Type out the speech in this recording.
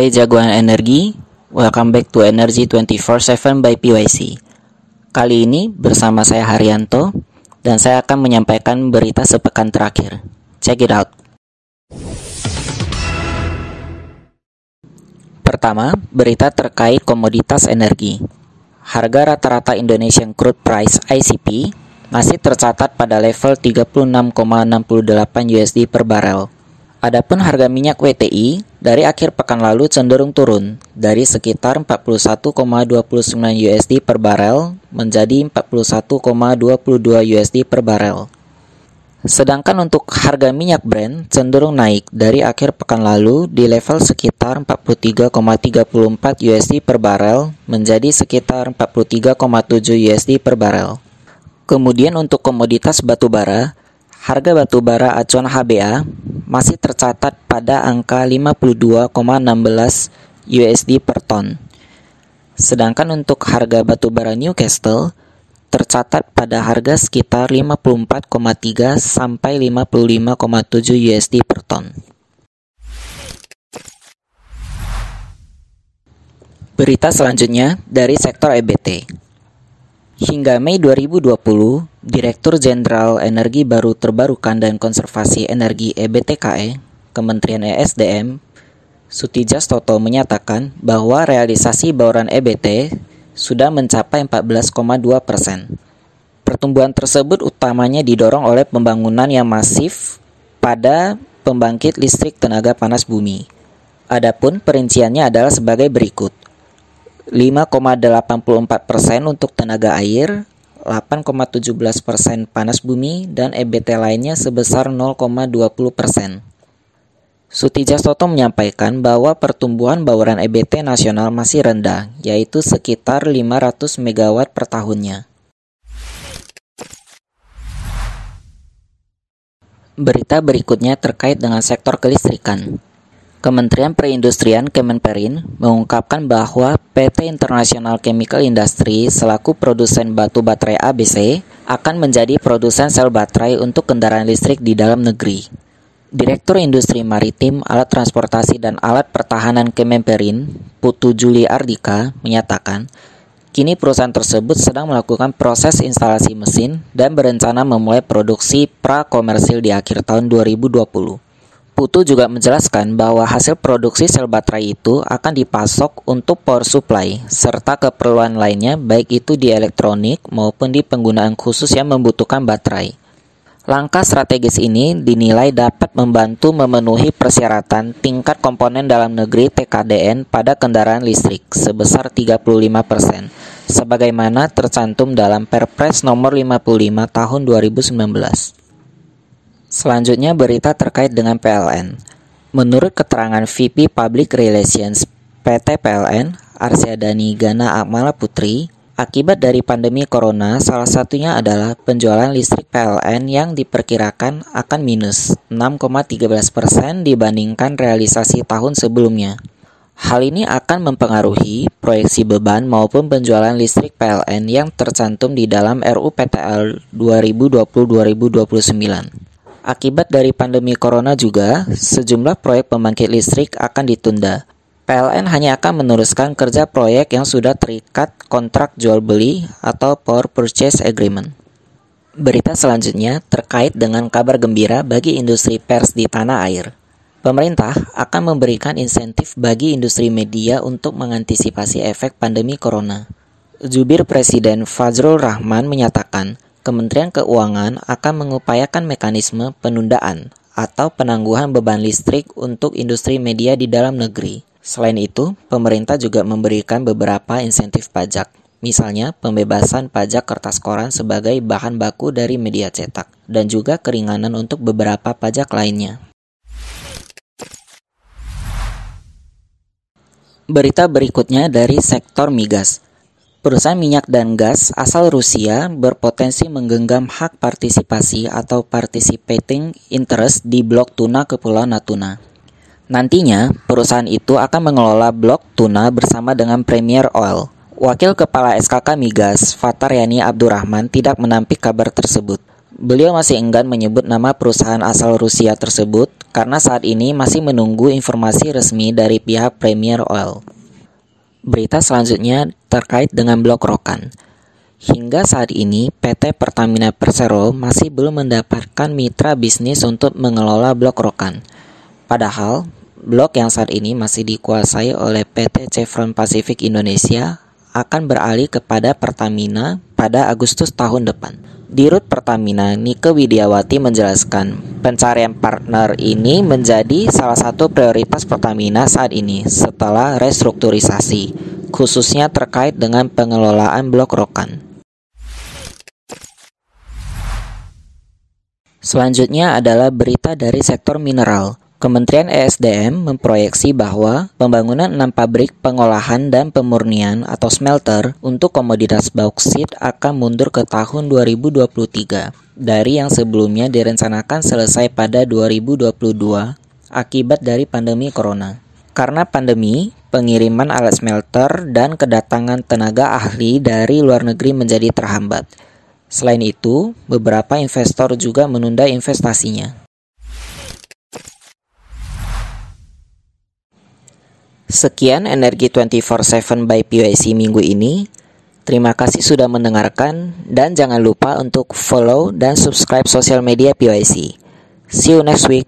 Hai jagoan energi, welcome back to Energy 24/7 by PYC. Kali ini bersama saya Haryanto dan saya akan menyampaikan berita sepekan terakhir. Check it out. Pertama, berita terkait komoditas energi. Harga rata-rata Indonesian Crude Price ICP masih tercatat pada level 36,68 USD per barel. Adapun harga minyak WTI dari akhir pekan lalu cenderung turun dari sekitar 41,29 USD per barel menjadi 41,22 USD per barel. Sedangkan untuk harga minyak Brent cenderung naik dari akhir pekan lalu di level sekitar 43,34 USD per barel menjadi sekitar 43,7 USD per barel. Kemudian untuk komoditas batubara, harga batubara acuan HBA masih tercatat pada angka 52,16 USD per ton. Sedangkan untuk harga batubara Newcastle tercatat pada harga sekitar 54,3 sampai 55,7 USD per ton. Berita selanjutnya dari sektor EBT. Hingga Mei 2020, Direktur Jenderal Energi Baru Terbarukan dan Konservasi Energi EBTKE, Kementerian ESDM, Sutijas Toto menyatakan bahwa realisasi bauran EBT sudah mencapai 14,2 persen. Pertumbuhan tersebut utamanya didorong oleh pembangunan yang masif pada pembangkit listrik tenaga panas bumi. Adapun perinciannya adalah sebagai berikut. 5,84 persen untuk tenaga air, 8,17 persen panas bumi, dan EBT lainnya sebesar 0,20 persen. Sutijastoto menyampaikan bahwa pertumbuhan bauran EBT nasional masih rendah, yaitu sekitar 500 MW per tahunnya. Berita berikutnya terkait dengan sektor kelistrikan. Kementerian Perindustrian Kemenperin mengungkapkan bahwa PT International Chemical Industry selaku produsen batu baterai ABC akan menjadi produsen sel baterai untuk kendaraan listrik di dalam negeri. Direktur Industri Maritim, Alat Transportasi dan Alat Pertahanan Kemenperin, Putu Juli Ardika, menyatakan, kini perusahaan tersebut sedang melakukan proses instalasi mesin dan berencana memulai produksi pra-komersil di akhir tahun 2020. Putu juga menjelaskan bahwa hasil produksi sel baterai itu akan dipasok untuk power supply serta keperluan lainnya baik itu di elektronik maupun di penggunaan khusus yang membutuhkan baterai. Langkah strategis ini dinilai dapat membantu memenuhi persyaratan tingkat komponen dalam negeri TKDN pada kendaraan listrik sebesar 35%, sebagaimana tercantum dalam Perpres nomor 55 tahun 2019. Selanjutnya berita terkait dengan PLN. Menurut keterangan VP Public Relations PT PLN, Arsyadani Gana Akmala Putri, akibat dari pandemi corona salah satunya adalah penjualan listrik PLN yang diperkirakan akan minus 6,13% dibandingkan realisasi tahun sebelumnya. Hal ini akan mempengaruhi proyeksi beban maupun penjualan listrik PLN yang tercantum di dalam RUPTL 2020-2029. Akibat dari pandemi corona juga, sejumlah proyek pembangkit listrik akan ditunda. PLN hanya akan meneruskan kerja proyek yang sudah terikat kontrak jual beli atau power purchase agreement. Berita selanjutnya terkait dengan kabar gembira bagi industri pers di tanah air. Pemerintah akan memberikan insentif bagi industri media untuk mengantisipasi efek pandemi corona. Jubir Presiden Fazrul Rahman menyatakan, Kementerian Keuangan akan mengupayakan mekanisme penundaan atau penangguhan beban listrik untuk industri media di dalam negeri. Selain itu, pemerintah juga memberikan beberapa insentif pajak, misalnya pembebasan pajak kertas koran sebagai bahan baku dari media cetak, dan juga keringanan untuk beberapa pajak lainnya. Berita berikutnya dari sektor migas. Perusahaan minyak dan gas asal Rusia berpotensi menggenggam hak partisipasi atau participating interest di blok tuna Kepulauan Natuna. Nantinya, perusahaan itu akan mengelola blok tuna bersama dengan Premier Oil. Wakil Kepala SKK Migas, Fatar Yani Abdurrahman, tidak menampik kabar tersebut. Beliau masih enggan menyebut nama perusahaan asal Rusia tersebut karena saat ini masih menunggu informasi resmi dari pihak Premier Oil. Berita selanjutnya terkait dengan blok Rokan. Hingga saat ini, PT Pertamina Persero masih belum mendapatkan mitra bisnis untuk mengelola blok Rokan. Padahal, blok yang saat ini masih dikuasai oleh PT Chevron Pacific Indonesia akan beralih kepada Pertamina pada Agustus tahun depan. Dirut Pertamina, Nike Widiawati menjelaskan, pencarian partner ini menjadi salah satu prioritas Pertamina saat ini setelah restrukturisasi, khususnya terkait dengan pengelolaan blok Rokan. Selanjutnya adalah berita dari sektor mineral. Kementerian ESDM memproyeksi bahwa pembangunan enam pabrik pengolahan dan pemurnian atau smelter untuk komoditas bauksit akan mundur ke tahun 2023 dari yang sebelumnya direncanakan selesai pada 2022 akibat dari pandemi corona. Karena pandemi, pengiriman alat smelter dan kedatangan tenaga ahli dari luar negeri menjadi terhambat. Selain itu, beberapa investor juga menunda investasinya. Sekian Energi 24/7 by PYC minggu ini. Terima kasih sudah mendengarkan dan jangan lupa untuk follow dan subscribe sosial media PYC. See you next week.